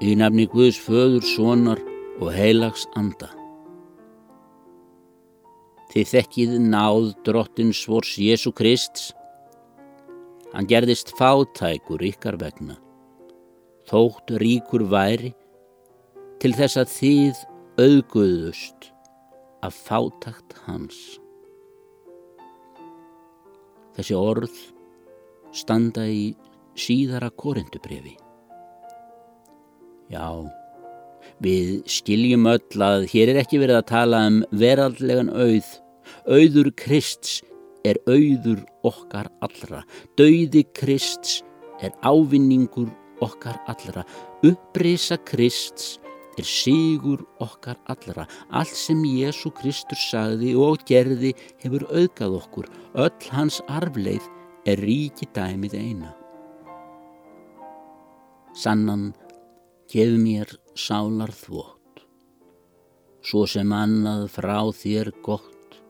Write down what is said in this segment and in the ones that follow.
í nafni Guðs föður, sonar og heilags anda. Þið þekkið náð drottins vors Jésu Krist. Hann gerðist fátækur ykkar vegna. Þótt ríkur væri til þess að þið auðguðust af fátækt hans. Þessi orð standa í síðara korindubrifi. Já, við skiljum öll að hér er ekki verið að tala um veraldlegan auð. Auður Krists er auður okkar allra. Dauði Krists er ávinningur okkar allra. Upprisa Krists er sigur okkar allra. Allt sem Jésu Kristur sagði og gerði hefur auðgað okkur. Öll hans arfleið er ríki dæmið eina. Sannan gef mér sálar þvótt, svo sem annað frá þér gott,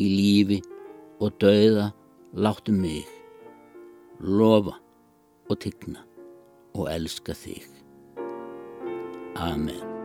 í lífi og dauða láttu mig, lofa og tigna og elska þig. Amen.